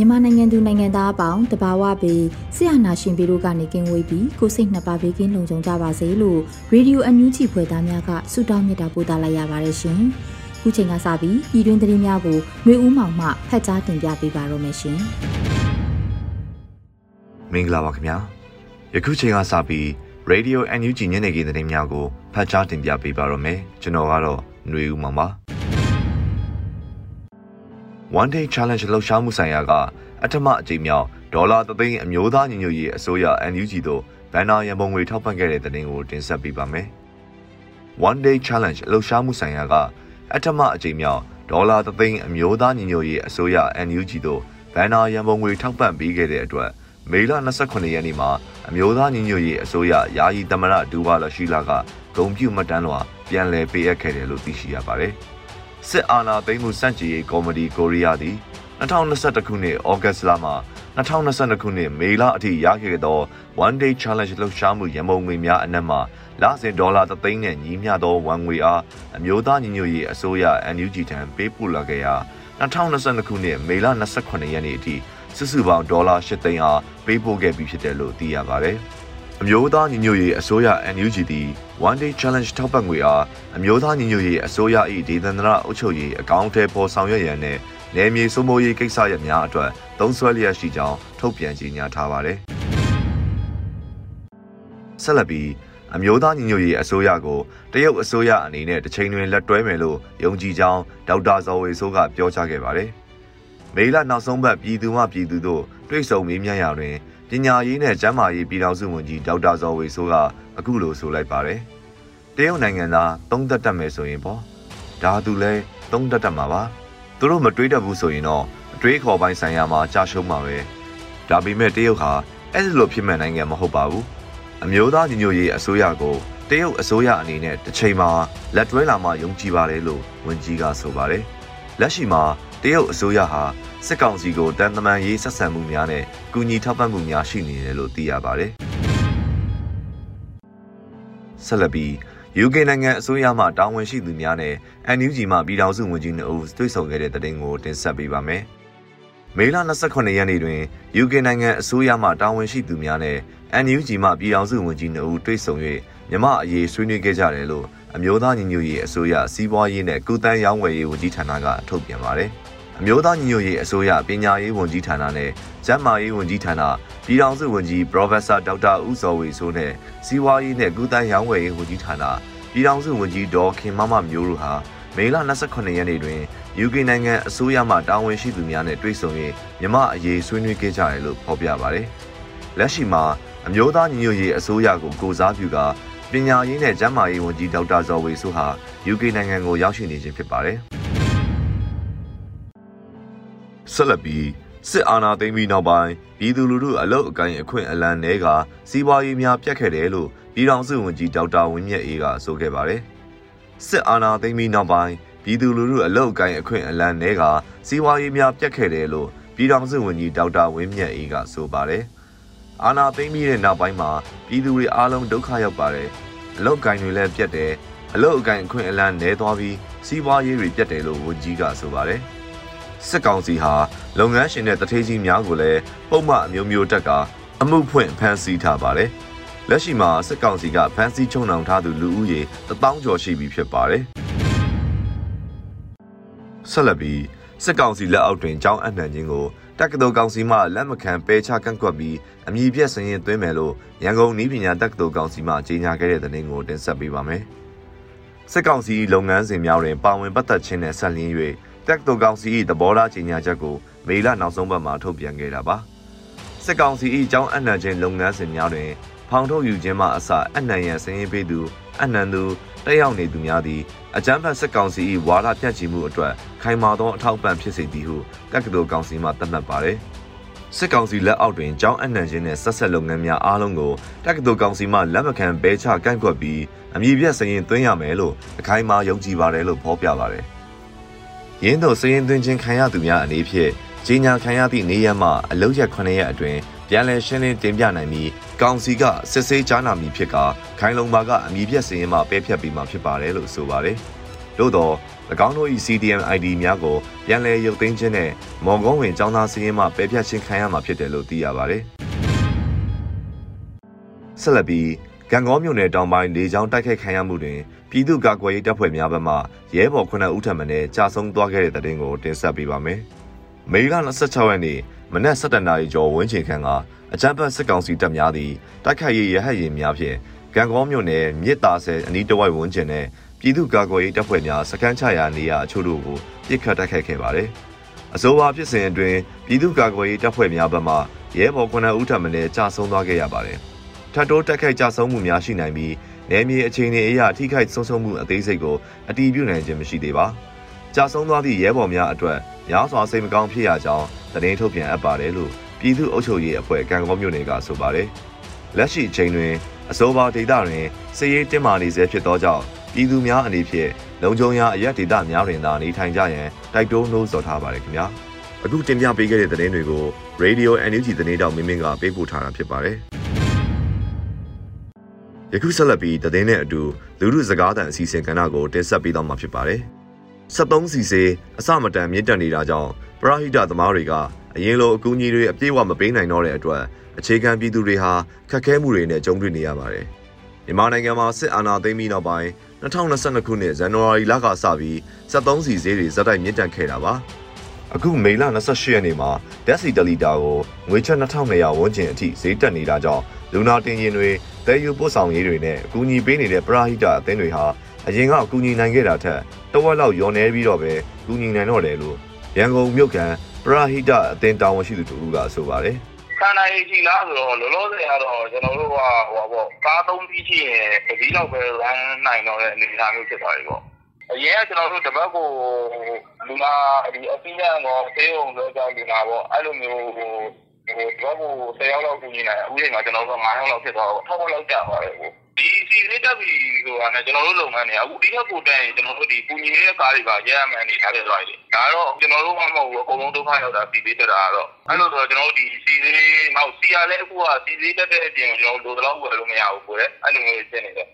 မြန်မာနိုင်ငံသူနိုင်ငံသားအပေါင်းတဘာဝပြီးဆရာနာရှင်ပြည်တို့ကနေကင်းဝေးပြီးကိုစိတ်နှစ်ပါးဘေးကင်းလုံခြုံကြပါစေလို့ရေဒီယိုအန်ယူဂျီဖွယ်သားများကဆုတောင်းမေတ္တာပို့သလိုက်ရပါတယ်ရှင်။ခုချိန်ကစပြီးပြည်တွင်းသတင်းများကိုမျိုးဦးမောင်မှဖတ်ကြားတင်ပြပေးပါရမရှင်။မင်္ဂလာပါခင်ဗျာ။ယခုချိန်ကစပြီး Radio NUG ညနေခင်းသတင်းများကိုဖတ်ကြားတင်ပြပေးပါရမယ်။ကျွန်တော်ကတော့ຫນွေဦးမောင်ပါ။ One Day Challenge လှုပ်ရှားမှုဆိုင်ရာကအထမအကြိမ်မြောက်ဒေါ်လာသသိန်းအမျိုးသားညီညွတ်ရေးအစိုးရ NUG တို့ဘန်နာရန်ပုံငွေထောက်ပံ့ခဲ့တဲ့တဲ့တင်ကိုတင်ဆက်ပေးပါမယ်။ One Day Challenge လှုပ်ရှားမှုဆိုင်ရာကအထမအကြိမ်မြောက်ဒေါ်လာသသိန်းအမျိုးသားညီညွတ်ရေးအစိုးရ NUG တို့ဘန်နာရန်ပုံငွေထောက်ပံ့ပေးခဲ့တဲ့အတွက်မေလ28ရက်နေ့မှာအမျိုးသားညီညွတ်ရေးအစိုးရယာယီသမရဒူဝါလရှိလာကဂုံပြူမှတ်တမ်းလွှာပြန်လည်ပေးအပ်ခဲ့တယ်လို့သိရှိရပါတယ်။ စစ်အာဏာသိမ်းမှုစန့်ကျင်ရေးကော်မတီကိုရီးယားသည်2021ခုနှစ်ဩဂတ်လမှ2022ခုနှစ်မေလအထိရခဲ့သော One Day Challenge လှုပ်ရှားမှုရမုံငွေများအနက်မှလစဉ်ဒေါ်လာ3သိန်းနဲ့ညီမျှသောဝန်ငွေအားအမျိုးသားညီညွတ်ရေးအစိုးရ NUG ထံပေးပို့လာခဲ့ရာ2022ခုနှစ်မေလ28ရက်နေ့အထိစုစုပေါင်းဒေါ်လာ8သိန်းအားပေးပို့ခဲ့ပြီးဖြစ်တယ်လို့သိရပါတယ်။ အမျိုးသားညီညွတ်ရေးအစိုးရ NUG သည် One Day Challenge ထောက်ပံ့ငွေအားအမျိုးသားညီညွတ်ရေးအစိုးရ၏ဒေသန္တရအုပ်ချုပ်ရေးအကောင့်ထဲပေါ်ဆောင်ရွက်ရန်နှင့်နယ်မြေစိုးမိုးရေးကိစ္စရပ်များအတွက်သုံးစွဲလျက်ရှိကြောင်းထုတ်ပြန်ကြေညာထားပါသည်။ဆက်လက်ပြီးအမျိုးသားညီညွတ်ရေးအစိုးရကိုတရုတ်အစိုးရအနေနဲ့တစ်ချိန်တွင်လက်တွဲမယ်လို့ယုံကြည်ကြောင်းဒေါက်တာဇော်ဝေဆိုးကပြောကြားခဲ့ပါတယ်။မေလနောက်ဆုံးပတ်ပြည်သူမှပြည်သူတို့တွေ့ဆုံမေးမြန်းရာတွင် ပညာရေးနဲ့ကျန်းမာရေးပြည်ထောင်စုဝန်ကြီးဒေါက်တာဇော်ဝေဆိုးကအခုလိုဆိုလိုက်ပါတယ်။တရုတ်နိုင်ငံသားသုံးသက်တက်မယ်ဆိုရင်ပေါ့ဒါသူလဲသုံးသက်တက်မှာပါ။သူတို့မတွေးတတ်ဘူးဆိုရင်တော့အတွေးခေါ်ပိုင်းဆိုင်ရာမှာကြာရှုံးမှာပဲ။ဒါပေမဲ့တရုတ်ဟာအဲ့ဒီလိုဖြစ်မဲ့နိုင်ငံမဟုတ်ပါဘူး။အမျိုးသားညီညွတ်ရေးအစိုးရကိုတရုတ်အစိုးရအနေနဲ့တစ်ချိန်မှာလက်တွဲလာမှယုံကြည်ပါတယ်လို့ဝန်ကြီးကဆိုပါတယ်။လက်ရှိမှာ တရုတ်အစိုးရဟာစစ်ကောင်စီကိုတန်တမန်ရေးဆက်ဆံမှုများနဲ့ကူညီထောက်ပံ့မှုများရှိနေတယ်လို့သိရပါတယ်။ဆက်လက်ပြီး UK နိုင်ငံအစိုးရမှတာဝန်ရှိသူများနဲ့ NUG မှပြည်ထောင်စုဝန်ကြီးတို့တွေ့ဆုံခဲ့တဲ့တဲ့တင်ကိုတင်ဆက်ပေးပါမယ်။မေလ28ရက်နေ့တွင် UK နိုင်ငံအစိုးရမှတာဝန်ရှိသူများနဲ့ NUG မှပြည်ထောင်စုဝန်ကြီးတို့တွေ့ဆုံ၍မြမအရေးဆွေးနွေးခဲ့ကြတယ်လို့ အမျိုးသားညီညွတ်ရေးအစိုးရစီးပွားရေးနဲ့ကုသန်းရောင်းဝယ်ရေးဝန်ကြီးဌာနကထုတ်ပြန်ပါတယ်။အမျိုးသားညီညွတ်ရေးအစိုးရပညာရေးဝန်ကြီးဌာနနဲ့ကျန်းမာရေးဝန်ကြီးဌာနပြည်ထောင်စုဝန်ကြီး Professor ဒေါက်တာဦးစောဝေဆိုးနဲ့စီးပွားရေးနဲ့ကုသန်းရောင်းဝယ်ရေးဝန်ကြီးဌာနပြည်ထောင်စုဝန်ကြီးဒေါ်ခင်မမမျိုးတို့ဟာမေလ28ရက်နေ့တွင် UK နိုင်ငံအစိုးရမှတာဝန်ရှိသူများနဲ့တွေ့ဆုံ၍မြမအရေးဆွေးနွေးခဲ့ကြတယ်လို့ဖော်ပြပါတယ်။လက်ရှိမှာအမျိုးသားညီညွတ်ရေးအစိုးရကိုကိုစားပြုက ပညာရေးနဲ့ကျန်းမာရေးဝန်ကြီးဒေါက်တာဇော်ဝေဆိုးဟာ UK နိုင်ငံကိုရောက်ရှိနေခြင်းဖြစ်ပါတယ်။ဆက်လက်ပြီးစစ်အာဏာသိမ်းပြီးနောက်ပိုင်းပြည်သူလူထုအလုတ်အကိုင်းအခွင့်အလန်းတွေကစီးပွားရေးများပြတ်ခဲ့တယ်လို့ပြည်ထောင်စုဝန်ကြီးဒေါက်တာဝင်းမြတ်အေးကဆိုခဲ့ပါတယ်။စစ်အာဏာသိမ်းပြီးနောက်ပိုင်းပြည်သူလူထုအလုတ်အကိုင်းအခွင့်အလန်းတွေကစီးပွားရေးများပြတ်ခဲ့တယ်လို့ပြည်ထောင်စုဝန်ကြီးဒေါက်တာဝင်းမြတ်အေးကဆိုပါတယ်။ အာဏာသိမ်းပြီးတဲ့နောက်ပိုင်းမှာပြည်သူတွေအားလုံးဒုက္ခရောက်ပါတယ်။အလုတ်ကိုင်းတွေလည်းပြတ်တယ်။အလုတ်အကိုင်းအခွင့်အလန်းနဲသွားပြီးစီးပွားရေးတွေပြတ်တယ်လို့ဝန်ကြီးကဆိုပါတယ်။စစ်ကောင်စီဟာလုပ်ငန်းရှင်တဲ့တထေးကြီးများကိုလည်းပုံမှန်အမျိုးမျိုးတက်ကအမှုဖွင့်ဖမ်းဆီးထားပါတယ်။လက်ရှိမှာစစ်ကောင်စီကဖမ်းဆီးချုံနှောင်ထားသူလူဦးရေ1000ကျော်ရှိပြီဖြစ်ပါတယ်။ဆက်လက်ပြီးစစ်ကောင်စီလက်အောက်တွင်ကြောင်းအနှံခြင်းကို တက္ကသိုလ်ကောင်စီမှလက်မခံပယ်ချကန့်ကွက်ပြီးအမည်ပြက်စရင်သွင်းမယ်လို့ရန်ကုန်နည်းပညာတက္ကသိုလ်ကောင်စီမှကြေညာခဲ့တဲ့သတင်းကိုတင်ဆက်ပေးပါမယ်။စစ်ကောင်စီလုပ်ငန်းစဉ်များတွင်ပါဝင်ပတ်သက်ခြင်းနဲ့ဆက်လျင်း၍တက္ကသိုလ်ကောင်စီ၏သဘောထားကြေညာချက်ကိုမေလနောက်ဆုံးပတ်မှာထုတ်ပြန်ခဲ့တာပါ။စစ်ကောင်စီ၏ကြောင်းအနှံခြင်းလုပ်ငန်းစဉ်များတွင်ဖောင်ထုတ်ယူခြင်းမှအစအနှံရန်စည်ရင်ပေးသူအနှံသူ တက်ရောက်နေသူများသည်အကြမ်းဖက်စစ်ကောင်စီ၏ဝါဒပြန့်ချီမှုအတွက်ခိုင်မာသောအထောက်အပံ့ဖြစ်စေသည်ဟုတက္ကသိုလ်ကောင်စီမှသတ်မှတ်ပါတယ်။စစ်ကောင်စီလက်အောက်တွင်ကျောင်းအနှံခြင်းနှင့်ဆက်ဆက်လုပ်ငန်းများအားလုံးကိုတက္ကသိုလ်ကောင်စီမှလက်မခံဘဲချကန့်ကွက်ပြီးအမည်ပြစရင်သွင်းရမယ်လို့အခိုင်အမာယုံကြည်ပါတယ်လို့ဖော်ပြပါတယ်။ရင်းတို့စရင်သွင်းခြင်းခံရသူများအနေဖြင့်ကြီးညာခံရသည့်နေရမှအလုတ်ရက်9ရက်အတွင်း ပြန်လည်ရှင်းလင်းတင်ပြနိုင်ပြီးကောင်စီကစစ်ဆေးကြားနာမည်ဖြစ်ကခိုင်လုံပါကအမည်ပြက်စရင်မှပဲဖြတ်ပြီးမှဖြစ်ပါတယ်လို့ဆိုပါတယ်။သို့တော့၎င်းတို့၏ CDM ID များကိုပြန်လည်ရုပ်သိမ်းခြင်းနဲ့မော်ကုန်းဝင်ចောင်းသားစရင်မှပဲဖြတ်ခြင်းခံရမှာဖြစ်တယ်လို့သိရပါတယ်။ဆက်လက်ပြီးကံကောမြို့နယ်တောင်ပိုင်းလေကြောင်းတိုက်ခိုက်ခံရမှုတွင်ပြည်သူ့ကာကွယ်ရေးတပ်ဖွဲ့များဘက်မှရဲဘော်9ဦးထပ်မံနဲ့ကြာဆုံးသွားခဲ့တဲ့တဲ့တင်ကိုတင်ဆက်ပေးပါမယ်။မေလ26ရက်နေ့ မနက်7:00နာရီကျော်ဝန်းကျင်ခန့်ကအကြမ်းဖက်စစ်ကောင်စီတပ်များသည့်တိုက်ခိုက်ရေးရဟတ်ရင်များဖြင့်ကံကောမြို့နယ်မြစ်တာဆယ်အနီးတစ်ဝိုက်ဝန်းကျင်နဲ့ပြည်သူ့ကာကွယ်ရေးတပ်ဖွဲ့များစခန်းချရာနေရာအချို့တို့ကိုပြစ်ခတ်တိုက်ခိုက်ခဲ့ပါတယ်။အဆိုပါဖြစ်စဉ်အတွင်းပြည်သူ့ကာကွယ်ရေးတပ်ဖွဲ့များဘက်မှရဲဘော်9ဦးထပ်မံကြာဆုံးသွားခဲ့ရပါတယ်။ထပ်တိုးတိုက်ခိုက်ကြဆုံးမှုများရှိနိုင်ပြီးနယ်မြေအခြေအနေအရထိခိုက်ဆုံးရှုံးမှုအသေးစိတ်ကိုအတည်ပြုနိုင်ခြင်းမရှိသေးပါ။ကြာဆုံးသွားသည့်ရဲဘော်များအတွက် ရောင်းစွာစိတ်မကောင်းဖြစ်ရကြောင်းသတင်းထုတ်ပြန်အပ်ပါတယ်လို့ပြည်သူ့အုပ်ချုပ်ရေးအဖွဲ့ကံကောမြို့နယ်ကဆိုပါတယ်။လက်ရှိအချိန်တွင်အဆိုပါဒေသတွင်စစ်ရေးတင်းမာနေဆဲဖြစ်သောကြောင့်ပြည်သူများအနေဖြင့်လုံခြုံရာအရက်ဒေသများတွင်သာနေထိုင်ကြရန်တိုက်တွန်းနှိုးဆော်ထားပါတယ်ခင်ဗျာ။အခုတင်ပြပေးခဲ့တဲ့သတင်းတွေကို Radio NUG သတင်းတောက်မင်းမင်းကပေးပို့ထားတာဖြစ်ပါတယ်။ယခုဆက်လက်ပြီးသတင်းနဲ့အတူလူမှုစကားသံအစီအစဉ်ကဏ္ဍကိုတင်ဆက်ပေးတော့မှာဖြစ်ပါတယ်။ 73စီစေအစမတန်မြင့်တက်နေတာကြောင့်ပရဟိတသမားတွေကအရင်လိုအကူအညီတွေအပြည့်အဝမပေးနိုင်တော့တဲ့အတွက်အခြေခံပြည်သူတွေဟာခက်ခဲမှုတွေနဲ့ကြုံတွေ့နေရပါတယ်။မြန်မာနိုင်ငံမှာစစ်အာဏာသိမ်းပြီးနောက်ပိုင်း2022ခုနှစ်ဇန်နဝါရီလကစပြီး73စီဈေးတွေဇက်တိုက်မြင့်တက်ခဲ့တာပါ။အခုမေလ28ရက်နေ့မှာဓာတ်စီတလီတာကိုငွေချက်2200ဝန်းကျင်အထိဈေးတက်နေတာကြောင့်လူနာတင်ရင်တွေတဲယူပို့ဆောင်ရေးတွေနဲ့အကူအညီပေးနေတဲ့ပရဟိတအသင်းတွေဟာ အရင်ကအကူအညီနိုင်ခဲ့တာထက်တဝက်လောက်လျော်နေပြီးတော့ပဲကူညီနိုင်တော့တယ်လို့ရန်ကုန်မြို့ကန်ပရဟိတအသင်းတာဝန်ရှိသူတို့ကဆိုပါတယ်ခန္ဓာရည်ကြီးလားဆိုတော့လောလောဆယ်ကတော့ကျွန်တော်တို့ကဟိုပါပေါ့ကားသုံးပြီးရှိရင်ဒီလောက်ပဲရန်နိုင်တော့တဲ့အနေအထားမျိုးဖြစ်သွားပြီပေါ့အရင်ကကျွန်တော်တို့တပတ်ကိုလူနာဒီအပိညာကောသေုံဆိုကြလူနာပေါ့အဲ့လိုမျိုးဟိုဟိုတော့ကို10ယောက်လောက်ကူညီနိုင်အခုချိန်မှာကျွန်တော်တို့9ယောက်လောက်ဖြစ်သွားတော့ထောက်လောက်ကြာသွားတယ်ဟို ဒီစီလေးတက်ပြီဆိုတာနဲ့ကျွန်တော်တို့လုပ်ငန်းတွေအခုဒီထက်ပိုတက်ရင်ကျွန်တော်တို့ဒီပူညီနေတဲ့ကားတွေပါရဲရမှန်းနေထားတယ်သွားပြီဒါတော့ကျွန်တော်တို့မှမဟုတ်ဘူးအကုန်လုံးဒုက္ခရောက်တာစီလေးတက်တာကတော့အဲ့လိုဆိုတော့ကျွန်တော်တို့ဒီစီလေးနောက်စီရလဲအခုကစီလေးတက်တဲ့အပြင်ကျွန်တော်တို့လိုတော့ဝယ်လို့မရဘူးကိုယ်အဲ့လိုမျိုးဖြစ်နေတယ်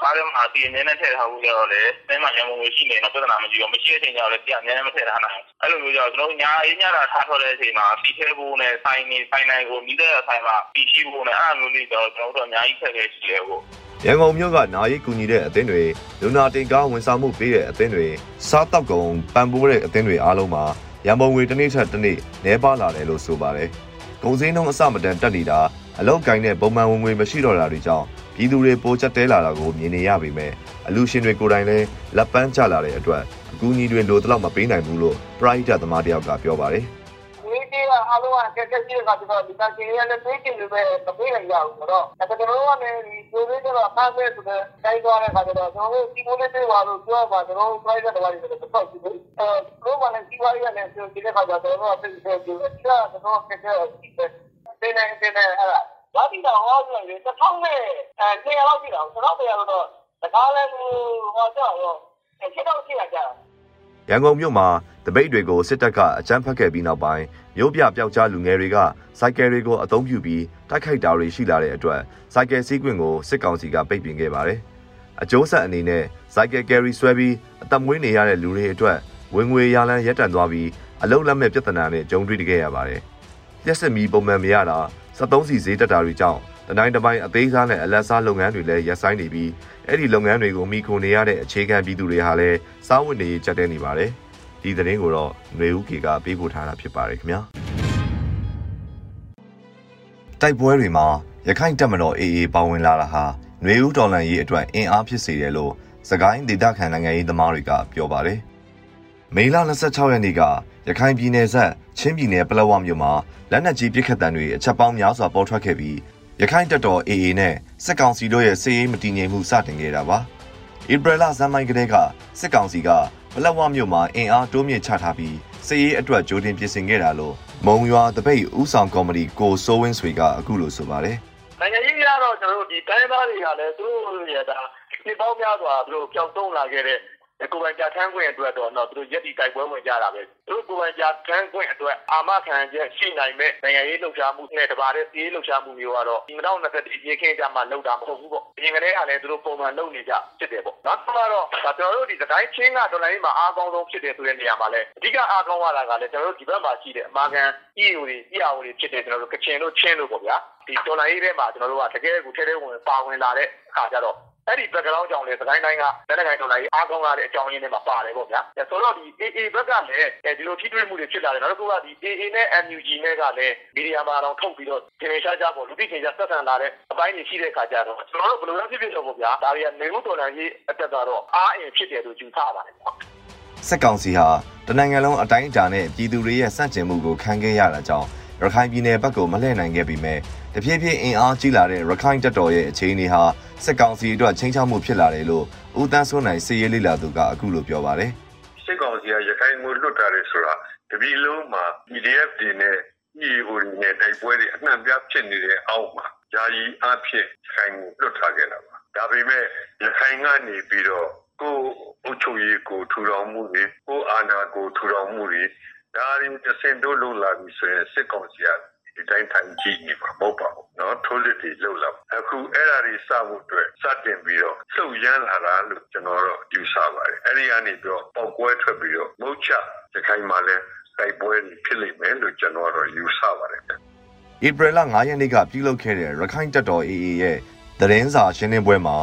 ကျွန်တော်တို့မှာကားထဲမှာစီအမြဲနဲ့ထည့်ထားဖို့ကြတော့လေအဲမှာရံကုန်ရှိနေတော့ပြဿနာမရှိဘူးမရှိတဲ့အချိန်ကျတော့လေစီအမြဲနဲ့မထည့်ထားနိုင်အဲ့လိုမျိုးကြတော့ကျွန်တော်တို့ညာအေးညတာထားထွက်တဲ့အချိန်မှာစီထဲဖို့နဲ့ဆိုင်နေဆိုင်နိုင်ကိုမိတဲ့ဆိုင်မှာပြီးရှိဖို့နဲ့အဲ့လိုမျိုးလေးတော့ကျွန်တော်တို့အများကြီးခက်ခဲရှိတယ်ကိုရန်ကုန်မြို့ကနာရီကူညီတဲ့အသင်းတွေလူနာတင်ကားဝန်ဆောင်မှုပေးတဲ့အသင်းတွေစားတောက်ကုံပံပိုးတဲ့အသင်းတွေအားလုံးမှာရန်ပုံငွေတစ်နေ့ထက်တစ်နေ့နှဲပါလာတယ်လို့ဆိုပါတယ်။ကုန်စည်နှုန်းအစမတန်တက်နေတာအလောက်ကိုင်းတဲ့ပုံမှန်ဝင်ငွေမရှိတော့တာတွေကြောင့် ပြည်သူတွေပိုချက်တဲလာတာကိုမြင်နေရပေမဲ့အလူရှင်တွေကိုယ်တိုင်လည်းလက်ပန်းချလာတဲ့အတွက်အကူအညီတွေလိုတလောက်မပေးနိုင်ဘူးလို့ပရိုက်တာသမားတယောက်ကပြောပါတယ်။အားလုံးကကက်ကက်ကြီးကဆိုတော့ဒီကချင်းရတဲ့ပေးချင်လို့ပဲမပေးနိုင်ကြဘူးဆိုတော့ဒါကျွန်တော်တို့ကလည်းဒီကိုလေးကတော့ဖားမဲ့ဆိုတော့တိုင်းသွားတဲ့ခါကျတော့ကျွန်တော်တို့ဒီမိုးလေးတွေပါလို့ပြောပါကျွန်တော်တို့ private တွေပါတယ်ဆိုတော့ပတ်ကြည့်ဘူးအဲတို့ကလည်းဒီဝါရီနဲ့ဆိုဒီတဲ့ခါကျတော့ကျွန်တော်တို့ဆက်ဆက်ကြည့်တယ်ဒီကကျွန်တော်ကက်ကက်ကြည့်တယ်တင်းနေတင်းနေအဲ့ဒါ ဘာတိတော့ဟောဆိုရင်တစ်ထောင်နဲ့အဲနေရာလောက်ကြည့်တော့တစ်ထောင်တရားတော့တကားလည်းဟောကြောက်တော့အဲချက်တော့ကြည့်ရကြတယ်ရန်ကုန်မြို့မှာတပိတ်တွေကိုစစ်တပ်ကအကြမ်းဖက်ခဲ့ပြီးနောက်ပိုင်းမြို့ပြပျောက်ကြားလူငယ်တွေကစိုက်ကယ်တွေကိုအသုံးပြုပြီးတိုက်ခိုက်တာတွေရှိလာတဲ့အတွက်စိုက်ကယ်စီးကွင်းကိုစစ်ကောင်စီကပိတ်ပင်ခဲ့ပါတယ်။အကျိုးဆက်အနေနဲ့စိုက်ကယ်ကယ်ရီဆွဲပြီးအသက်မွေးနေရတဲ့လူတွေအတွက်ဝင်ငွေရလန်းရက်တန်သွားပြီးအလုံးလက်မဲ့ပြဿနာနဲ့ကြုံတွေ့ခဲ့ရပါတယ်။ရက်စက်မီပုံမှန်မရတာ 73စီဈေးတက်တာတွေကြောင့်တနိုင်တစ်ပိုင်းအသေးစားနဲ့အလက်စားလုပ်ငန်းတွေလည်းရပ်ဆိုင်းနေပြီးအဲ့ဒီလုပ်ငန်းတွေကိုမိခိုနေရတဲ့အခြေခံပြည်သူတွေဟာလည်းစားဝတ်နေရေးကြက်တဲနေပါတယ်။ဒီ ဒီသတင်းကိုတော့ຫນွေဦးကေကပေးပို့ထားတာဖြစ်ပါတယ်ခင်ဗျာတိုက်ပွဲတွေမှာရခိုင်တပ်မတော် AA ပါဝင်လာတာဟာຫນွေဦးတော်လန်ရေးအတွက်အင်အားဖြစ်စေတယ်လို့စကိုင်းဒေသခံနိုင်ငံရေးသမားတွေကပြောပါတယ်မေလ26ရက်နေ့က ရခိုင်ပြည်နယ်ဆက်ချင်းပြည်နယ်ပလောဝမြို့မှာလက်နက်ကြီးပစ်ခတ်တံတွေအချက်ပေါင်းများစွာပေါ်ထွက်ခဲ့ပြီးရခိုင်တပ်တော် AA နဲ့စစ်ကောင်စီတို့ရဲ့စစ်ရေးမတည်ငြိမ်မှုစတင်ခဲ့တာပါ။ဧပြီလဇန်မိုင်းကလေးကစစ်ကောင်စီကပလက်ဝမြို့မှာအင်အားတိုးမြင့်ချထားပြီးစစ်ရေးအတွက်ကြိုတင်ပြင်ဆင်ခဲ့တာလို့မုံရွာတပိတ်ဥဆောင်ကော်မတီကိုစိုးဝင်းဆွေကအခုလိုဆိုပါတယ်။နိုင်ငံရေးရတော့ကျွန်တော်တို့ဒီတိုင်းသားတွေကလည်းသူတို့ရဲ့ဒါနှစ်ပေါင်းများစွာသူတို့ကြောက်တုံးလာခဲ့တဲ့ ကိုယ်ပိုင်ပြဋ္ဌာန်းခွင့်အတွက်တော့တော့သူတို့ရက်တီတိုက်ပွဲဝင်ကြတာပဲသူတို့ကိုယ်ပိုင်ပြဋ္ဌာန်းခွင့်အတွက်အာမခံချက်ရှိနိုင်မဲ့နိုင်ငံရေးလှုပ်ရှားမှုနဲ့တပါးတဲ့စီးရေးလှုပ်ရှားမှုမျိုးကတော့2021ရေခင်းကြမှာလုပ်တာမဟုတ်ဘူးပေါ့အရင်ကတည်းကလည်းသူတို့ပုံမှန်လုပ်နေကြဖြစ်တယ်ပေါ့နောက်တစ်ခါတော့ဒါကျွန်တော်တို့ဒီစကိုင်းချင်းကဒေါ်လာရေးမှာအားကောင်းဆုံးဖြစ်တယ်ဆိုတဲ့နေရာမှာလည်းအဓိကအားကောင်းရတာကလည်းကျွန်တော်တို့ဒီဘက်မှာရှိတဲ့အမာခံ EO တွေ EAO တွေဖြစ်တယ်ကျွန်တော်တို့ကချင်တို့ချင်းတို့ပေါ့ဗျာဒီဒေါ်လာရေးထဲမှာကျွန်တော်တို့ကတကယ်ကိုထဲထဲဝင်ပါဝင်လာတဲ့အခါကျတော့ အဲ့ဒီ background ကြောင့်လေစကိုင်းတိုင်းကလက်နက်ကိုင်တော်လိုက်အားကောင်းလာတဲ့အကြောင်းရင်းတွေမှာပါတယ်ပေါ့ဗျာဆိုတော့ဒီ AA ဘက်ကလည်းဒီလိုထိတွေ့မှုတွေဖြစ်လာတယ်နောက်တစ်ခုကဒီ AA နဲ့ NUG နဲ့ကလည်းမီဒီယာမှာတော့ထုတ်ပြီးတော့ဂျင်နေရှားကြပေါ့လူသိချင်းကြဆက်ဆံလာတဲ့အပိုင်းတွေရှိတဲ့ခါကျတော့ကျွန်တော်တို့ဘယ်လိုလဲဖြစ်ဖြစ်တော့ပေါ့ဗျာဒါတွေကနေမှုတော်လှန်ရေးအတက်ကတော့အားအင်ဖြစ်တယ်လို့ယူဆပါတယ်ပေါ့စက်ကောင်စီဟာတနိုင်ငံလုံးအတိုင်းအတာနဲ့ပြည်သူတွေရဲ့စန့်ကျင်မှုကိုခံခဲ့ရတာကြောင့်ရခိုင်ပြည်နယ်ဘက်ကိုမလှည့်နိုင်ခဲ့ပေမဲ့ တဖြည်းဖြည်းအင်အားကြီးလာတဲ့ရခိုင်တပ်တော်ရဲ့အခြေအနေဟာစစ်ကောင်စီအတွက်ချင်းချောက်မှုဖြစ်လာတယ်လို့ဦးတန်းစိုးနိုင်စီရေးလေးလာသူကအခုလိုပြောပါတယ်စစ်ကောင်စီကရခိုင်ကိုလွတ်တာလေဆိုတာတပြည်လုံးမှာ PDF တွေနဲ့ EO တွေနဲ့တိုက်ပွဲတွေအနှံ့ပြဖြစ်နေတဲ့အောက်မှာယာယီအဖြစ်ခိုင်ကိုလွတ်ထားခဲ့တာပါဒါပေမဲ့ရခိုင်ကနေပြီးတော့ကိုအုပ်ချုပ်ရေးကိုထူထောင်မှုတွေကိုအာဏာကိုထူထောင်မှုတွေဒါရင်အစင်တို့လုံလာပြီဆိုရင်စစ်ကောင်စီက ဒီတိုင်းထိုင်ကြည့်နေမှာမဟုတ်ပါဘူးเนาะထိုးလက်တွေလှုပ်လာအခုအဲ့ဒါတွေစဖို့အတွက်စတင်ပြီးတော့လှုပ်ရမ်းလာတာလို့ကျွန်တော်တို့ယူဆပါတယ်အဲ့ဒီကနေပြီးတော့ပေါက်ကွဲထွက်ပြီးတော့မုတ်ချရခိုင်မှာလည်းတိုက်ပွဲဖြစ်လိမ့်မယ်လို့ကျွန်တော်တို့ယူဆပါတယ်ဧပြီလ9ရက်နေ့ကပြုလုပ်ခဲ့တဲ့ရခိုင်တပ်တော် AA ရဲ့သတင်းစာရှင်းလင်းပွဲမှာ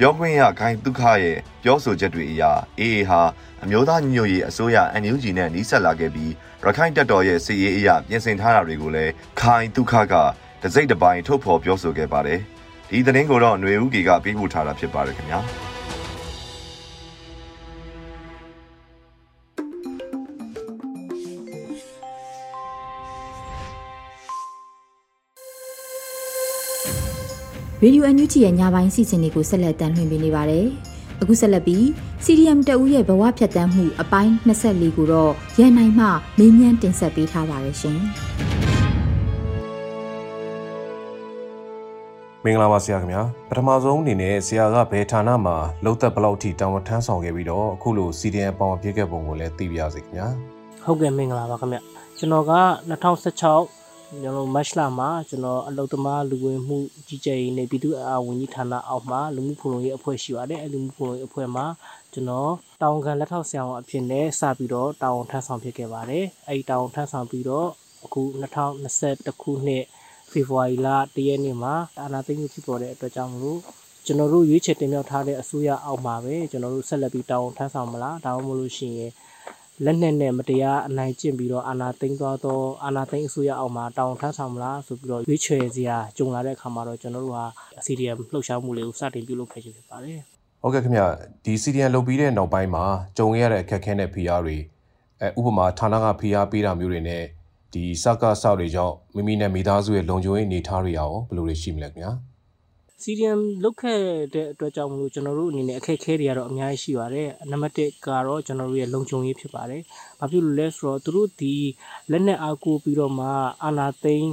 ပြောခွင့်ရခိုင်ဒုက္ခရဲ့ပြောဆိုချက်တွေအရ AA ဟာအမျိုးသားညီညွတ်ရေးအစိုးရ NUG နဲ့နှိစက်လာခဲ့ပြီးရခိုင်တပ်တော်ရဲ့စစ်ရေးအရာပြင်ဆင်ထားတာတွေကိုလည်းခိုင်ဒုက္ခကတစိမ့်တစ်ပိုင်းထုတ်ဖော်ပြောဆိုခဲ့ပါတယ်။ဒီသတင်းကိုတော့ຫນွေဦးကေကပေးပို့ထားတာဖြစ်ပါတယ်ခင်ဗျာ။ ရေဒီယိုအန်ယူဂျီရဲ့ညပိုင်းစီစဉ်တွေကိုဆက်လက်တင်ပြနေပါတယ်။အခုဆက်လက်ပြီး CDM တအူးရဲ့ဘဝဖြတ်တန်းမှုအပိုင်း24ကိုတော့ရန်နိုင်မှမေးမြန်းတင်ဆက်ပေးထားပါရရှင်။မင်္ဂလာပါဆရာခင်ဗျာပထမဆုံးအနေနဲ့ဆရာကဘယ်ဌာနမှာလောက်သက်ဘလောက်ထိတာဝန်ထမ်းဆောင်ခဲ့ပြီးတော့အခုလို CDM ပေါင်းပြခဲ့ပုံကိုလည်းသိပြရစေခင်ဗျာဟုတ်ကဲ့မင်္ဂလာပါခင်ဗျကျွန်တော်က2016 ကျွန်တော်မတ်လမှာကျွန်တော်အလုသမားလူဝင်မှုကြီးကြပ်ရေးနဲ့ပြည်သူ့အာဝန်ကြီးဌာနအောက်မှာလူမှုဖူလုံရေးအဖွဲ့ရှိပါတယ်အဲလူမှုဖူလုံရေးအဖွဲ့မှာကျွန်တော်တာဝန်ခံလက်ထောက်ဆရာဝန်အဖြစ်နဲ့စပြီးတော့တာဝန်ထမ်းဆောင်ဖြစ်ခဲ့ပါတယ်အဲဒီတာဝန်ထမ်းဆောင်ပြီးတော့အခု2021ခုနှစ်ဖေဖော်ဝါရီလတရက်နေ့မှာအာဏာသိမ်းမှုဖြစ်ပေါ်တဲ့အတွက်ကြောင့်မလို့ကျွန်တော်တို့ရွေးချယ်တင်မြှောက်ထားတဲ့အစိုးရအောက်မှာပဲကျွန်တော်တို့ဆက်လက်ပြီးတာဝန်ထမ်းဆောင်မလားဒါမှမဟုတ်လို့ရှိရင် လက်နက်နဲ့မတရားအနိုင်ကျင့်ပြီးတော့အာဏာသိမ်းသွားသောအာဏာသိမ်းအစိုးရအောက်မှာတောင်းထမ်းဆောင်မလားဆိုပြီးတော့ရွေးချယ်စရာကြုံလာတဲ့အခါမှာတော့ကျွန်တော်တို့ဟာ CDM လှုပ်ရှားမှုလေးကိုစတင်ပြုလုပ်ခဲ့ခြင်းဖြစ်ပါတယ်။ဟုတ်ကဲ့ခင်ဗျဒီ CDM လုပ်ပြီးတဲ့နောက်ပိုင်းမှာကြုံရတဲ့အခက်အခဲနဲ့ဖိအားတွေအဲဥပမာဌာနကဖိအားပေးတာမျိုးတွေနဲ့ဒီစကားဆောက်တွေကြောင့်မိမိနဲ့မိသားစုရဲ့လုံခြုံရေးအနေအထားတွေရောဘယ်လိုတွေရှိမလဲခင်ဗျာ။ CDM လုတ်ခဲ့တဲ့အတွက်ကြောင့်မလို့ကျွန်တော်တို့အနေနဲ့အခက်အခဲတွေကတော့အများကြီးရှိပါတယ်နံပါတ်1ကတော့ကျွန်တော်တို့ရဲ့လုံခြုံရေးဖြစ်ပါတယ်ဘာဖြစ်လို့လဲဆိုတော့သူတို့ဒီလက်နက်အားကိုပြီးတော့မှအာနာသိန်း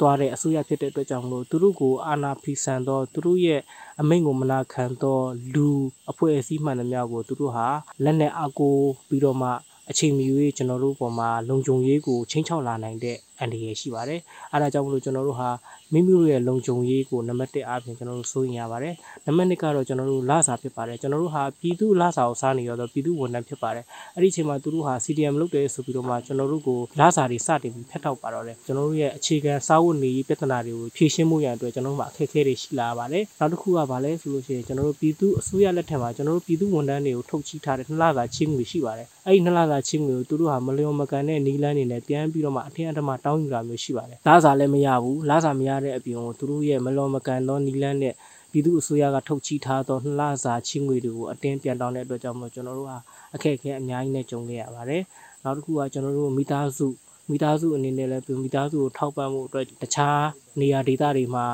သွားတဲ့အစိုးရဖြစ်တဲ့အတွက်ကြောင့်မလို့သူတို့ကိုအာနာဖီဆန်တော့သူတို့ရဲ့အမိန့်ကိုမနာခံတော့လူအဖွဲ့အစည်းမှန်သမျှကိုသူတို့ဟာလက်နက်အားကိုပြီးတော့မှအချိန်မီ၍ကျွန်တော်တို့ပေါ်မှာလုံခြုံရေးကိုချင်းချောက်လာနိုင်တဲ့ အန္တရာယ်ရှိပါတယ်အဲဒါကြောင့်မလို့ကျွန်တော်တို့ဟာမိမိတို့ရဲ့လုံခြုံရေးကိုနံပါတ်1အားဖြင့်ကျွန်တော်တို့စိုးရင်ရပါတယ်နံပါတ်2ကတော့ကျွန်တော်တို့လစာဖြစ်ပါတယ်ကျွန်တော်တို့ဟာပြည်သူလစာကိုစားနေရတော့ပြည်သူဝန်ထမ်းဖြစ်ပါတယ်အဲ့ဒီအချိန်မှာသူတို့ဟာ CDM လုပ်တယ်ဆိုပြီးတော့မှကျွန်တော်တို့ကိုလစာတွေစတင်ပြီးဖျက်ထောက်ပါတော့တယ်ကျွန်တော်တို့ရဲ့အခြေခံစာဝတ်နေရေးပြဿနာတွေကိုဖြေရှင်းမှုရန်အတွက်ကျွန်တော်တို့မှာအခက်အခဲတွေရှိလာပါတယ်နောက်တစ်ခုကဘာလဲဆိုလို့ရှိရင်ကျွန်တော်တို့ပြည်သူအစိုးရလက်ထက်မှာကျွန်တော်တို့ပြည်သူဝန်ထမ်းတွေကိုထုတ်ချထားတဲ့နှစ်လစာချင်းငွေရှိပါတယ်အဲ့ဒီနှစ်လစာချင်းငွေကိုသူတို့ဟာမလျော်မကန်တဲ့နီးလန်းနေနဲ့ပြန်ပြီးတော့မှအထင်အထမတောင်းယူတာမျိုးရှိပါတယ်လစာလည်းမရဘူးလစာမရတဲ့အပြင်ကိုသူတို့ရဲ့မလျော်မကန်သောနီးလန်းနဲ့ပြည်သူအစိုးရကထုတ်ချထားသောနှစ်လစာချင်းငွေတွေကိုအတင်းပြန်တောင်းတဲ့အတွက်ကြောင့်မို့ကျွန်တော်တို့ဟာအခက်အခဲအများကြီးနဲ့ကြုံခဲ့ရပါတယ်နောက်တစ်ခုကကျွန်တော်တို့မိသားစုမိသားစုအနေနဲ့လည်းမိသားစုကိုထောက်ပံ့မှုအတွက်တခြားနေရာဒေသတွေမှာ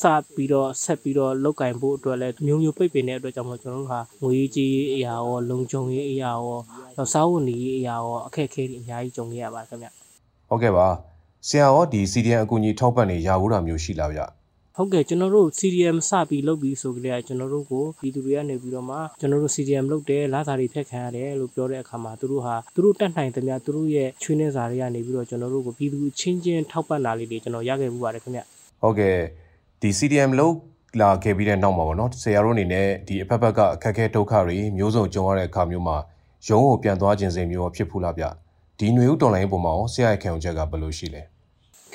စပြီးတော့ဆက်ပြီးတော့လောက်ကင်ဖို့အတွက်လည်းမျိုးမျိုးပိတ်ပင်တဲ့အတွက်ကြောင့်မို့ကျွန်တော်တို့ဟာငွေကြီးအရာရောလုံခြုံရေးအရာရောစားဝတ်နေရေးအရာရောအခက်အခဲတွေအများကြီးကြုံခဲ့ရပါတယ်ခင်ဗျဟုတ်ကဲ့ပါ ဆရာရောဒီ CDN အကူအညီထောက်ပံ့နေရဘူးတာမျိုးရှိလားဗျဟုတ်ကဲ့ကျွန်တော်တို့ CDM စပြီးလုပ်ပြီးဆိုကြတဲ့ကျွန်တော်တို့ကိုပြည်သူတွေကနေပြီးတော့မှကျွန်တော်တို့ CDM လုပ်တယ်လာစာတွေဖက်ခံရတယ်လို့ပြောတဲ့အခါမှာသူတို့ဟာသူတို့တက်နိုင်သမျှသူတို့ရဲ့ချွေးနှဲစာတွေကနေပြီးတော့ကျွန်တော်တို့ကိုပြည်သူချင်းချင်းထောက်ပံ့တာလေးတွေကျွန်တော်ရခဲ့မှုပါတယ်ခင်ဗျဟုတ်ကဲ့ဒီ CDM လုပ်လာခဲ့ပြီးတဲ့နောက်မှာပေါ့နော်ဆရာတို့အနေနဲ့ဒီအဖက်ဖက်ကအခက်အခဲဒုက္ခတွေမျိုးစုံကြုံရတဲ့အခါမျိုးမှာရုံးကိုပြန်သွားခြင်းစိမ်မျိုးဖြစ်ဖူးလားဗျဒီຫນွေဥတော်လိုင်းပုံမှာရောဆရာရဲ့ခံယူချက်ကဘယ်လိုရှိလဲ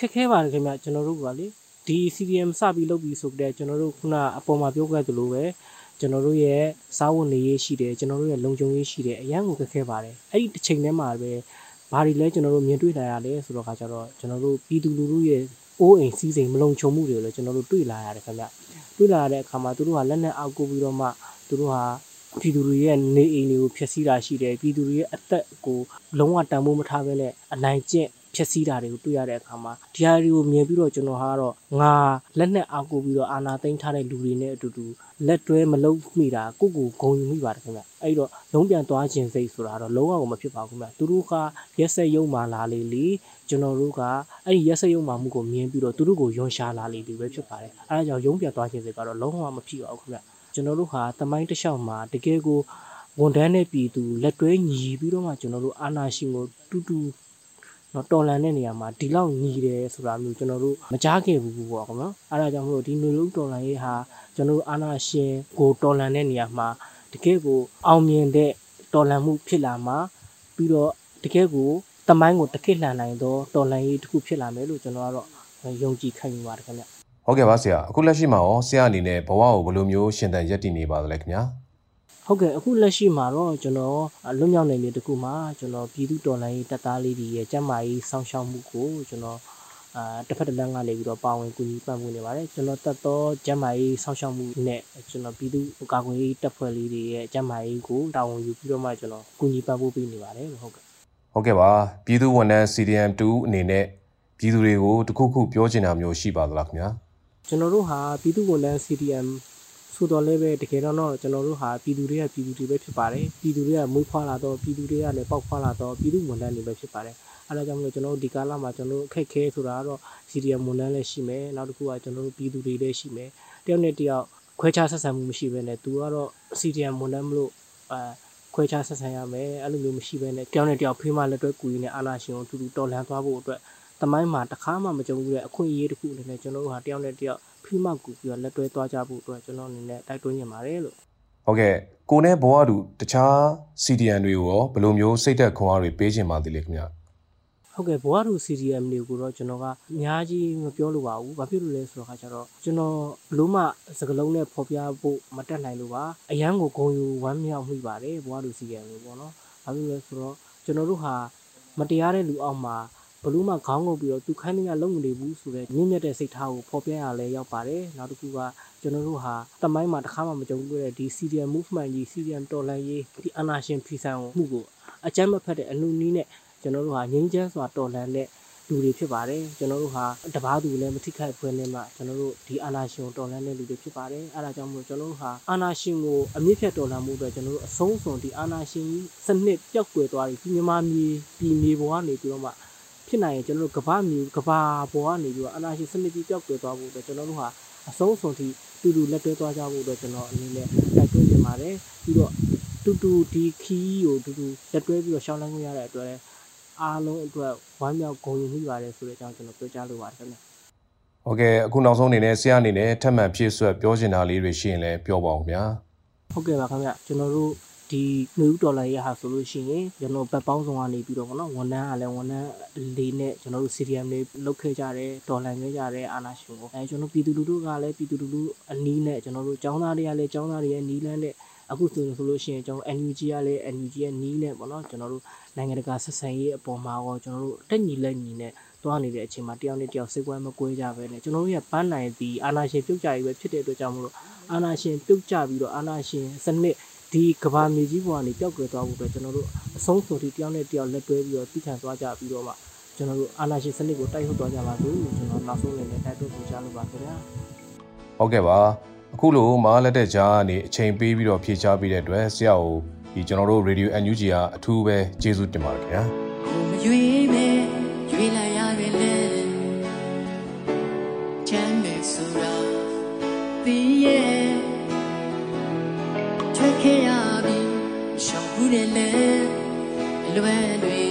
ခက်ခဲပါတယ်ခင်ဗျကျွန်တော်တို့ကလေဒီ CDM စပြီးလုပ်ပြီးဆိုကြတဲ့ကျွန်တော်တို့ခုနအပေါ်မှာပြောခဲ့သလိုပဲကျွန်တော်တို့ရဲ့စားဝတ်နေရေးရှိတယ်ကျွန်တော်တို့ရဲ့လုံခြုံရေးရှိတယ်အရန်ကိုခက်ခဲပါတယ်အဲ့ဒီတစ်ချိန်တည်းမှာပဲဘာတွေလဲကျွန်တော်တို့မြင်တွေ့လာရလဲဆိုတော့ခါကျတော့ကျွန်တော်တို့ပြည်သူလူထုရဲ့အိုးအိမ်စီးစိမ်မလုံခြုံမှုတွေကိုလည်းကျွန်တော်တို့တွေ့လာရတယ်ခင်ဗျတွေ့လာရတဲ့အခါမှာသူတို့ကလက်နဲ့အောက်ကိုပြီးတော့မှသူတို့ဟာပြည်သူတွေရဲ့နေအိမ်တွေကိုဖျက်ဆီးတာရှိတယ်ပြည်သူတွေရဲ့အသက်ကိုလုံးဝတန်ဖိုးမထားဘဲနဲ့အနိုင်ကျင့် ဖြက်စီးတာတွေကိုတွေ့ရတဲ့အခါမှာဒီဟာတွေကိုမြင်ပြီးတော့ကျွန်တော်ဟာတော့ငါလက်နဲ့အားကိုပြီးတော့အာနာသိမ့်ထားတဲ့လူတွေနဲ့အတူတူလက်တွဲမလုံးမိတာကိုကိုဂုံယူမိပါတယ်ခင်ဗျအဲ့တော့လုံးပြန်သွားခြင်းစိတ်ဆိုတာတော့လုံးဝမဖြစ်ပါဘူးခင်ဗျသူတို့ကရက်ဆက်ရုံမာလာလေလေကျွန်တော်တို့ကအဲ့ဒီရက်ဆက်ရုံမာမှုကိုမြင်ပြီးတော့သူတို့ကိုယွန်ရှာလာလေလေပဲဖြစ်ပါတယ်အဲ့ဒါကြောင့်ရုံပြန်သွားခြင်းစိတ်ကတော့လုံးဝမဖြစ်ပါဘူးခင်ဗျကျွန်တော်တို့ဟာတမိုင်းတစ်လျှောက်မှာတကယ်ကိုဝန်ထမ်းတဲ့ပြည်သူလက်တွဲညီပြီးတော့မှကျွန်တော်တို့အာနာရှင်ကိုတူတူ နော်တော်လန်တဲ့နေရာမှာဒီလောက်ညီတယ်ဆိုတာမျိုးကျွန်တော်တို့မကြားခဲ့ဘူးပေါ့ကွာနော်အဲဒါကြောင့်မလို့ဒီမျိုးလုံးတော်လန်ရေးဟာကျွန်တော်တို့အာနာရှင်ကိုတော်လန်တဲ့နေရာမှာတကယ်ကိုအောင်မြင်တဲ့တော်လန်မှုဖြစ်လာမှာပြီးတော့တကယ်ကိုတမိုင်းကိုတကိလှန်နိုင်သောတော်လန်ရေးတစ်ခုဖြစ်လာမယ်လို့ကျွန်တော်ကတော့ယုံကြည်ခံယူပါတယ်ခင်ဗျဟုတ်ကဲ့ပါဆရာအခုလက်ရှိမှာရောဆရာအနေနဲ့ဘဝကိုဘယ်လိုမျိုးရှင်သန်ရပ်တည်နေပါသလဲခင်ဗျာ ဟုတ်ကဲ့အခုလက်ရှိမှာတော့ကျွန်တော်လွတ်မြောက်နေမြေတခုမှာကျွန်တော်ပြည်သူတော်လှန်ရေးတပ်သားလေးတွေရဲ့ကျန်းမာရေးစောင့်ရှောက်မှုကိုကျွန်တော်အာတစ်ဖက်တစ်လမ်းကနေပြီးတော့ပါဝင်ကူညီပံ့ပိုးနေပါတယ်ကျွန်တော်တက်တော့ကျန်းမာရေးစောင့်ရှောက်မှုနဲ့ကျွန်တော်ပြည်သူကာကွယ်ရေးတပ်ဖွဲ့လေးတွေရဲ့ကျန်းမာရေးကိုတာဝန်ယူပြီးတော့မှကျွန်တော်ကူညီပံ့ပိုးပေးနေပါတယ်ဟုတ်ကဲ့ဟုတ်ကဲ့ပါပြည်သူဝန်ထမ်း CDM2 အနေနဲ့ပြည်သူတွေကိုတခုခုပြောချင်တာမျိုးရှိပါသလားခင်ဗျာကျွန်တော်တို့ဟာပြည်သူဝန်ထမ်း CDM ဆိုတော့လည်းပဲတကယ်တော့ကျွန်တော်တို့ဟာပြည်သူတွေကပြည်သူတွေပဲဖြစ်ပါတယ်ပြည်သူတွေကမွေးဖွားလာတော့ပြည်သူတွေကလည်းပေါက်ဖွားလာတော့ပြည်သူဝန်ထမ်းတွေပဲဖြစ်ပါတယ်အဲဒါကြောင့်မလို့ကျွန်တော်တို့ဒီကာလမှာကျွန်တော်တို့အခက်ခဲဆိုတာကတော့ CDM ဝန်ထမ်းလည်းရှိမယ်နောက်တစ်ခုကကျွန်တော်တို့ပြည်သူတွေလည်းရှိမယ်တယောက်နဲ့တယောက်ခွဲခြားဆက်ဆံမှုမရှိဘဲနဲ့သူကတော့ CDM ဝန်ထမ်းမလို့အဲခွဲခြားဆက်ဆံရမယ်အဲ့လိုမျိုးမရှိဘဲနဲ့တယောက်နဲ့တယောက်ဖေးမလက်တွဲကူရင်းနဲ့အာနာရှင်ကိုတူတူတော်လှန်သွားဖို့အတွက်တမိုင်းမှာတခါမှမကြုံဘူးတဲ့အခွင့်အရေးတစ်ခုအနေနဲ့ကျွန်တော်တို့ဟာတယောက်နဲ့တယောက် ဖိမကူပြီးတော့လက်တွဲသွားကြဖို့အတွက်ကျွန်တော်အနေနဲ့တိုက်တွန်းနေပါတယ်လို့ဟုတ်ကဲ့ကိုနဲ့ဘဝတူတခြား CDN တွေကိုရောဘယ်လိုမျိုးစိတ်သက်ခွန်အားတွေပေးခြင်းပါသေးလဲခင်ဗျဟုတ်ကဲ့ဘဝတူ CDM တွေကိုတော့ကျွန်တော်ကအများကြီးမပြောလို့ပါဘူး။ဘာဖြစ်လို့လဲဆိုတော့ခါကျတော့ကျွန်တော်ဘလို့မှစကလုံးနဲ့ဖော်ပြဖို့မတက်နိုင်လို့ပါ။အရန်ကိုဂုံယူဝမ်းမြောက်မိပါတယ်ဘဝတူ CDM တွေပေါ့နော်။ဘာဖြစ်လို့လဲဆိုတော့ကျွန်တော်တို့ဟာမတရားတဲ့လူအောက်မှာ ဘလို့မှခေါင်းငုံပြီးတော့သူခိုင်းနေရလုံးမနေဘူးဆိုတော့ညှင်းမြတ်တဲ့စိတ်ထားကိုဖော်ပြရလဲရောက်ပါတယ်နောက်တစ်ခုကကျွန်တော်တို့ဟာတမိုင်းမှာတစ်ခါမှမကြုံဘူးတဲ့ဒီ CDM movement ကြီး CDM တော်လှန်ရေးဒီအနာရှင်ဖီဆန်မှုကိုအကြမ်းမဖက်တဲ့အနုနည်းနဲ့ကျွန်တော်တို့ဟာငြိမ်းချမ်းစွာတော်လှန်တဲ့လူတွေဖြစ်ပါတယ်ကျွန်တော်တို့ဟာတပားသူလည်းမထိခိုက်ဖွယ်နဲ့မှကျွန်တော်တို့ဒီအာနာရှင်တော်လှန်တဲ့လူတွေဖြစ်ပါတယ်အဲဒါကြောင့်မို့ကျွန်တော်တို့ဟာအာနာရှင်ကိုအမြင့်ဖြတ်တော်လှန်မှုအတွက်ကျွန်တော်တို့အဆုံးစွန်ဒီအာနာရှင်စနစ်ပျောက်ကွယ်သွားပြီးမြန်မာပြည်ပြည်မြေပေါ်ကနေပြီးတော့မှ ဖြစ်နိုင်ရင်ကျွန်တော်တို့ကဘာမြေကဘာပေါ်ကနေပြီးတော့အနာရှင်စနစ်ကြီးပျောက်ကွယ်သွားဖို့အတွက်ကျွန်တော်တို့ဟာအဆုံးစွန်ထိတူတူလက်တွဲသွားကြဖို့အတွက်ကျွန်တော်အနေနဲ့တိုက်တွန်းနေပါတယ်ပြီးတော့တူတူဒီခီးကိုတူတူလက်တွဲပြီးတော့ရှောင်းလန်းခွင့်ရတဲ့အတွက်အားလုံးအတွက်ဝမ်းမြောက်ဂုဏ်ယူမိပါတယ်ဆိုတဲ့အကြောင်းကျွန်တော်ပြောကြားလိုပါတယ်ခင်ဗျ။ဟုတ်ကဲ့အခုနောက်ဆုံးအနေနဲ့ဆရာအနေနဲ့ထပ်မံဖြည့်ဆွတ်ပြောချင်တာလေးတွေရှိရင်လည်းပြောပါဦးဗျာ။ဟုတ်ကဲ့ပါခင်ဗျကျွန်တော်တို့ ဒီနယူးဒေါ်လာရဲ့ဟာဆိုလို့ရှိရင်ကျွန်တော်ဘက်ပေါင်းဆောင်ကနေပြီးတော့ဗောနော်ဝန်ထမ်းကလည်းဝန်ထမ်းလေးနဲ့ကျွန်တော်တို့ CDM တွေလုတ်ခဲ့ကြတယ်ဒေါ်လာခဲ့ကြတယ်အာနာရှင်ကိုအဲကျွန်တော်ပြည်သူလူထုကလည်းပြည်သူလူထုအနီးနဲ့ကျွန်တော်တို့ចောင်းသားတွေကလည်းចောင်းသားတွေရဲ့နီးလန်းနဲ့အခုဆိုရင်ဆိုလို့ရှိရင်ကျွန်တော် NUG ကလည်း NUG ရဲ့နီးနဲ့ပေါ့နော်ကျွန်တော်တို့နိုင်ငံတကာဆက်ဆံရေးအပေါ်မှာရောကျွန်တော်တို့တက်ညီလက်ညီနဲ့သွားနေတဲ့အချိန်မှာတယောက်နဲ့တယောက်စိတ်ကွဲမကွဲကြပဲနဲ့ကျွန်တော်တို့ရဲ့ပန်းနိုင်သည့်အာနာရှင်ပြုတ်ကြရေးပဲဖြစ်တဲ့အတွက်ကြောင့်မလို့အာနာရှင်ပြုတ်ကြပြီးတော့အာနာရှင်စနစ် ဒီကဘာမြေကြီးပေါ်ကနေပျောက်ကွယ်သွားဖို့အတွက်ကျွန်တော်တို့အဆုံးစွန်ထိတယောက်နဲ့တယောက်လက်တွဲပြီးတော့တိကျသွားကြပြီးတော့မှကျွန်တော်တို့အာနာရှင်စနစ်ကိုတိုက်ထုတ်သွားကြပါလို့ကျွန်တော်နောက်ဆုံးအနေနဲ့တိုက်တွန်းပူချလိုပါခင်ဗျာဟုတ်ကဲ့ပါအခုလိုမအားလက်တဲ့ကြားကနေအချိန်ပေးပြီးတော့ဖြေချပေးတဲ့အတွက်ဆရာကိုဒီကျွန်တော်တို့ Radio NUG ကအထူးပဲကျေးဇူးတင်ပါတယ်ခင်ဗျာကိုမရွေးမဲ့ရွေးလိုက်ရတယ်လေချမ်းမြေဆိုတာဒီရဲ့ တယ်လေလွယ်တွေ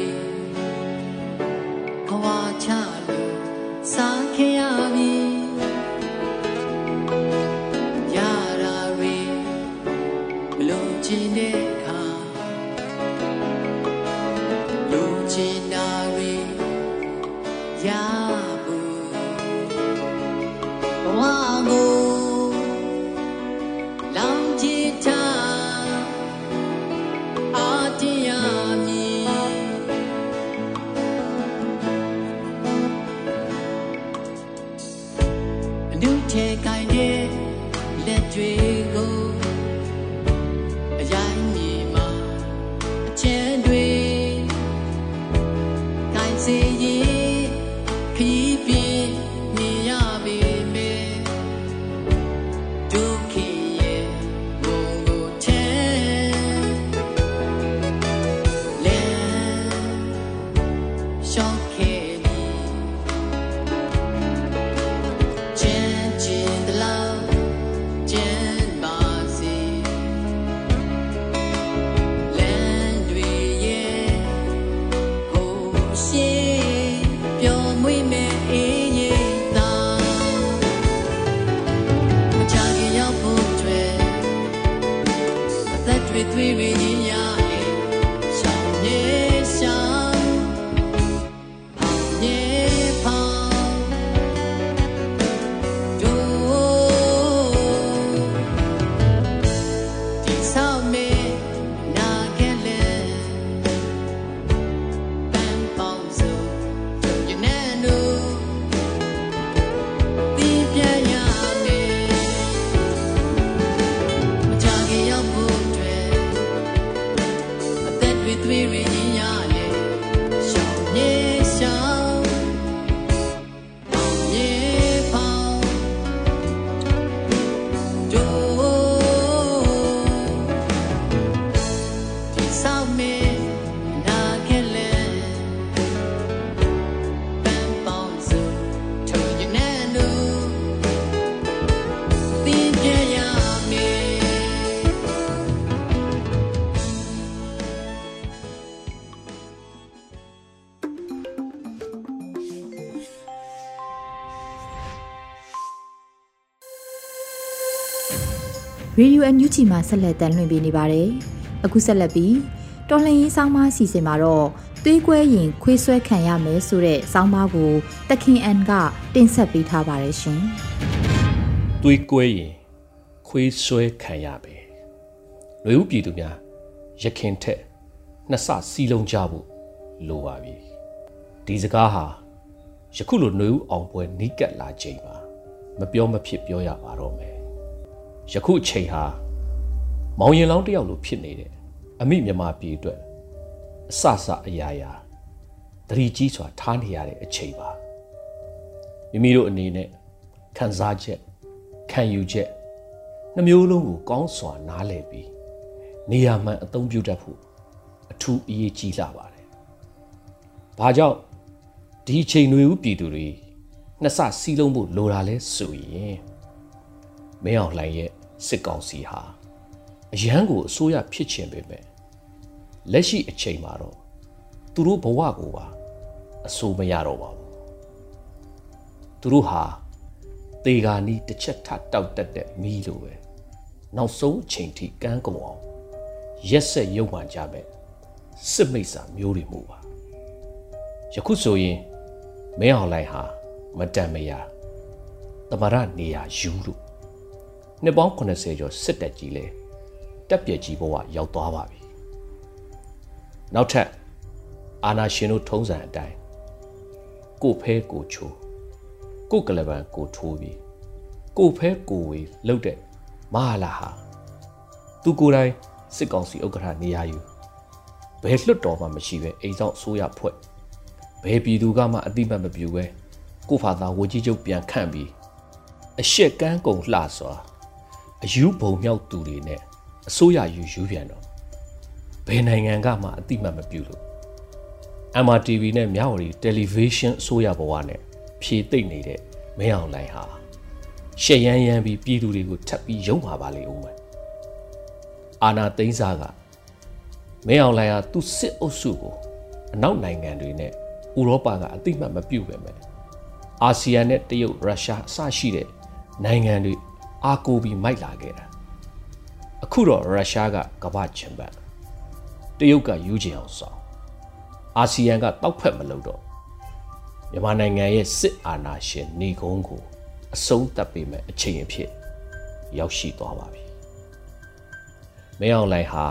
ရေဒီယိုအန်ယူဂျီမှာဆက်လက်တင်လွှင့်ပေးနေပါတယ်။အခုဆက်လက်ပြီးတော်လှန်ရေးဆောင်းပါးအစီအစဉ်မှာတော့သွေးကွဲရင်ခွေးဆွဲခံရမယ်ဆိုတဲ့ဆောင်းပါးကိုတခင်အန်ကတင်ဆက်ပေးထားပါတယ်ရှင်။သွေးကွဲရင်ခွေးဆွဲခံရပဲ။လူဦးပြည်သူများရခင်ထက်နှစ်ဆစီလုံးကြဖို့လိုပါပြီ။ဒီစကားဟာယခုလိုနှွေဦးအောင်ပွဲနီးကပ်လာချိန်မှာမပြောမဖြစ်ပြောရပါတော့မယ် ယခုအချိန်ဟာမောင်ရင်လောင်းတယောက်လိုဖြစ်နေတယ်အမိမြမပြည်အတွက်အဆဆအရာရာတတိကြီးစွာထားနေရတဲ့အချိန်ပါမိမိတို့အနေနဲ့ခံစားချက်ခံယူချက်နှမျိုးလုံးကိုကောင်းစွာနားလည်ပြီးနေရာမှန်အသုံးပြုတတ်ဖို့အထူးအရေးကြီးလာပါတယ်။ဘာကြောင့်ဒီအချိန်တွေဦးပြည်သူတွေနှစ်ဆစီးလုံးဖို့လိုတာလဲဆိုရင်မင်းအောင်လှိုင်ရဲ့ စစ်ကောင်စီဟာအရန်ကိုအစိုးရဖြစ်ချင်ပေမဲ့လက်ရှိအချိန်မှာတော့သူတို့ဘဝကိုပါအဆိုးမရတော့ပါဘူးသူတို့ဟာတေဂာနီတစ်ချက်ထတောက်တက်တဲ့မီးလိုပဲနောက်ဆုံးအချိန်ထိကန်းကုန်အောင်ရက်ဆက်ရုပ်မှန်ကြမယ်စစ်မိတ်စာမျိုးတွေမှုပါယခုဆိုရင်မင်းအောင်လိုင်းဟာမတန်မရာတမရနေရာယူလို့ နှစ်ပေါင်း80ကျော်စစ်တပ်ကြီးလဲတက်ပြက်ကြီးဘဝရောက်သွားပါပြီနောက်ထပ်အာနာရှင်တို့ထုံးစံအတိုင်းကိုဖဲကိုချိုးကိုကလပန်ကိုထိုးပြီးကိုဖဲကိုဝေလှုပ်တဲ့မဟာလာဟာသူကိုယ်တိုင်စစ်ကောင်စီဥက္ကဋ္ဌနေရာယူဘယ်လွတ်တော်မှမရှိပဲအိမ်ဆောင်အစိုးရဖွဲ့ဘယ်ပြည်သူကမှအတိမတ်မပြူပဲကိုဖာသာဝကြီးချုပ်ပြန်ခန့်ပြီးအရှက်ကန်းကုံလှစွာ အယူဘုံမြောက်သူတွေနဲ့အစိုးရယူယူပြန်တော့ဘယ်နိုင်ငံကမှအတိမတ်မပြူလို့ MRTV နဲ့မြဝတီ Television အစိုးရဘဝနဲ့ဖြည့်သိမ့်နေတဲ့မင်းအောင်လိုင်းဟာရှက်ရမ်းရမ်းပြီးပြည်သူတွေကိုထပ်ပြီးယုံမှာပါလေဦးမယ်အာနာသိန်းစားကမင်းအောင်လိုင်းဟာသူ့စစ်အုပ်စုကိုအနောက်နိုင်ငံတွေနဲ့ဥရောပကအတိမတ်မပြုတ်ပဲမယ်အာဆီယံနဲ့တရုတ်ရုရှားအစရှိတဲ့နိုင်ငံတွေ အားကိုးပြီးမိုက်လာခဲ့တာအခုတော့ရုရှားကကမ္ဘာချန်ပန်တရုတ်ကယူချင်အောင်ဆောင်အာဆီယံကတောက်ဖက်မလုပ်တော့မြန်မာနိုင်ငံရဲ့စစ်အာဏာရှင်နေကုန်းကိုအဆုံးသတ်ပေးမဲ့အချိန်အဖြစ်ရောက်ရှိသွားပါပြီ။မင်းအောင်လှိုင်ဟာ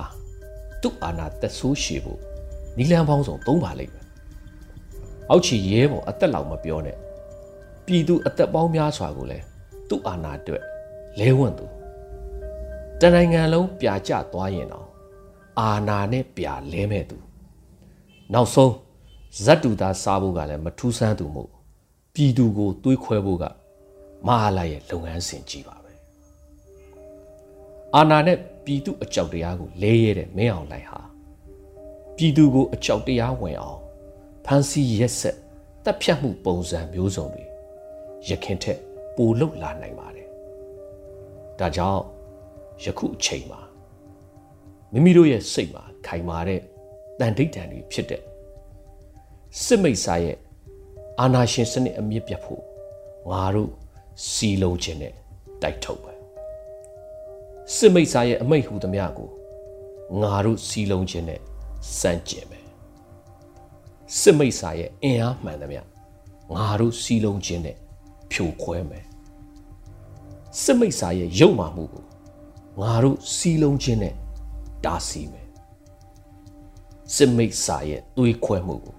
သူ့အာဏာသက်ဆိုးရှည်ဖို့နီလန်ပေါင်းစုံသုံးပါလိမ့်မယ်။အောက်ချီရဲပေါ်အသက်လောက်မပြောနဲ့။ပြည်သူအသက်ပေါင်းများစွာကိုလည်းသူ့အာဏာအတွက် လဲဝန့်သူတနိုင်ငံလုံးပြာကျသွားရင်တော့အာဏာနဲ့ပြာလဲမဲ့သူနောက်ဆုံးဇတ်တူသားစားဖို့ကလည်းမထူးဆန်းသူမို့ပြည်သူကိုတွေးခွဲဖို့ကမဟာလာရဲ့လုပ်ငန်းစဉ်ကြီးပါပဲအာနာနဲ့ပြည်သူအကြောက်တရားကိုလဲရဲတဲ့မင်းအောင်လှိုင်ဟာပြည်သူကိုအကြောက်တရားဝင်အောင်ဖန်စီရက်ဆက်တပ်ဖြတ်မှုပုံစံမျိုးစုံတွေရခင်ထက်ပိုလုလာနိုင်ပါတယ် ဒါကြောင့်ယခုအချိန်မှာမိမိတို့ရဲ့စိတ်မှာခိုင်မာတဲ့တန်ဋိဌာန်တွေဖြစ်တဲ့စစ်မိတ်စာရဲ့အာနာရှင်စနစ်အမြင့်ပြတ်ဖို့ငါတို့စီလုံးခြင်းနဲ့တိုက်ထုတ်ပဲစစ်မိတ်စာရဲ့အမိတ်ဟူသမျှကိုငါတို့စီလုံးခြင်းနဲ့စန့်ကျင်မယ်စစ်မိတ်စာရဲ့အင်အားမှန်သမျှငါတို့စီလုံးခြင်းနဲ့ဖြိုခွဲမယ် စစ်မိတ်စာရဲ့ရုပ်မာမှုကိုငါတို့စီလုံးခြင်းနဲ့တားဆီးမယ်စစ်မိတ်စာရဲ့သွေးခွဲမှုကို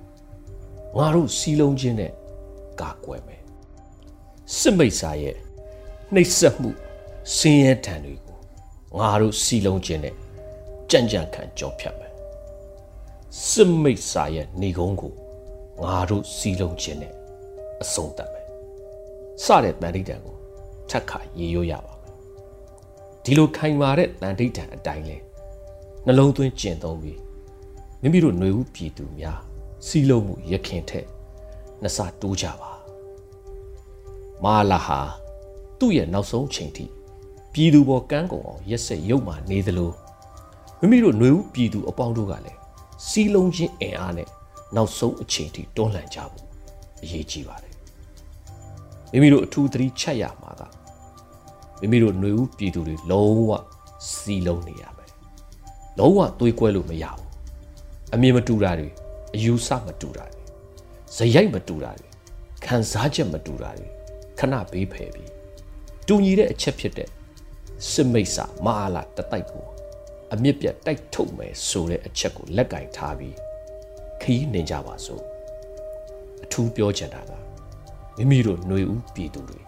ငါတို့စီလုံးခြင်းနဲ့ကာကွယ်မယ်စစ်မိတ်စာရဲ့နှိပ်စက်မှုဆင်းရဲတံတွေကိုငါတို့စီလုံးခြင်းနဲ့ကြံ့ကြံ့ခံကြောဖြတ်မယ်စစ်မိတ်စာရဲ့နေကုန်းကိုငါတို့စီလုံးခြင်းနဲ့အဆုံးသတ်မယ်စတဲ့တန်ဋိဌာန်ကို ထက်ခါရေရွရပါမယ်ဒီလိုခိုင်မာတဲ့တန်ဋိဌာန်အတိုင်းလဲနှလုံးသွင်းကျင့်သုံးပြီးမိမိတို့ຫນွေဦးပြည်သူများစီးလုံးမှုရခင်ထက်နှစ်ဆတိုးကြပါမာလာဟာသူ့ရဲ့နောက်ဆုံးချိန်ထိပြည်သူပေါ်ကန်းကုန်အောင်ရက်ဆက်ရုပ်မှနေသလိုမိမိတို့ຫນွေဦးပြည်သူအပေါင်းတို့ကလည်းစီးလုံးချင်းအင်အားနဲ့နောက်ဆုံးအချိန်ထိတွန်းလှန်ကြဖို့အရေးကြီးပါတယ်မိမိတို့အထူးသတိချက်ရမှာက မိမိတို့ຫນွေဦးပြည်သူတွေလုံးဝစီးလုံးနေရမယ်လုံးဝသွေးကွဲလို့မရဘူးအမြင်မတူတာတွေအယူဆမတူတာတွေဇယိုက်မတူတာတွေခံစားချက်မတူတာတွေခဏဘေးဖယ်ပြီးတူညီတဲ့အချက်ဖြစ်တဲ့စစ်မိတ်ဆာမဟာလာတတိုက်ကိုအမြင့်ပြတ်တိုက်ထုတ်မယ်ဆိုတဲ့အချက်ကိုလက်ကင်ထားပြီးခီးနေကြပါစို့အထူးပြောချင်တာကမိမိတို့ຫນွေဦးပြည်သူတွေ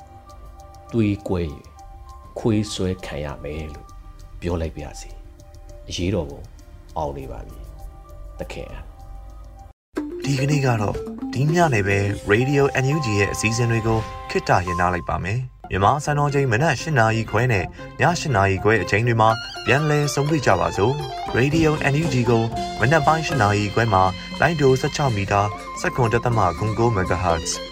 တွေးကွဲရ ခွေးဆွဲခံရမယ်လို့ပြောလိုက်ပါစီအရေးတော်ပုံအောင်နေပါပြီတခင်ဒီကနေ့ကတော့ဒီညနေပဲ Radio NUG ရဲ့အစည်းအဝေးကိုခਿੱတရနာလိုက်ပါမယ်မြန်မာစံတော်ချိန်မနက်၈နာရီခွဲနဲ့ည၈နာရီခွဲအချိန်တွေမှာပြန်လည်ဆုံးဖြတ်ကြပါစို့ Radio NUG ကိုမနက်ပိုင်း၈နာရီခွဲမှာလိုင်းဒို16မီတာစက္ကန့်တသမ9 MHz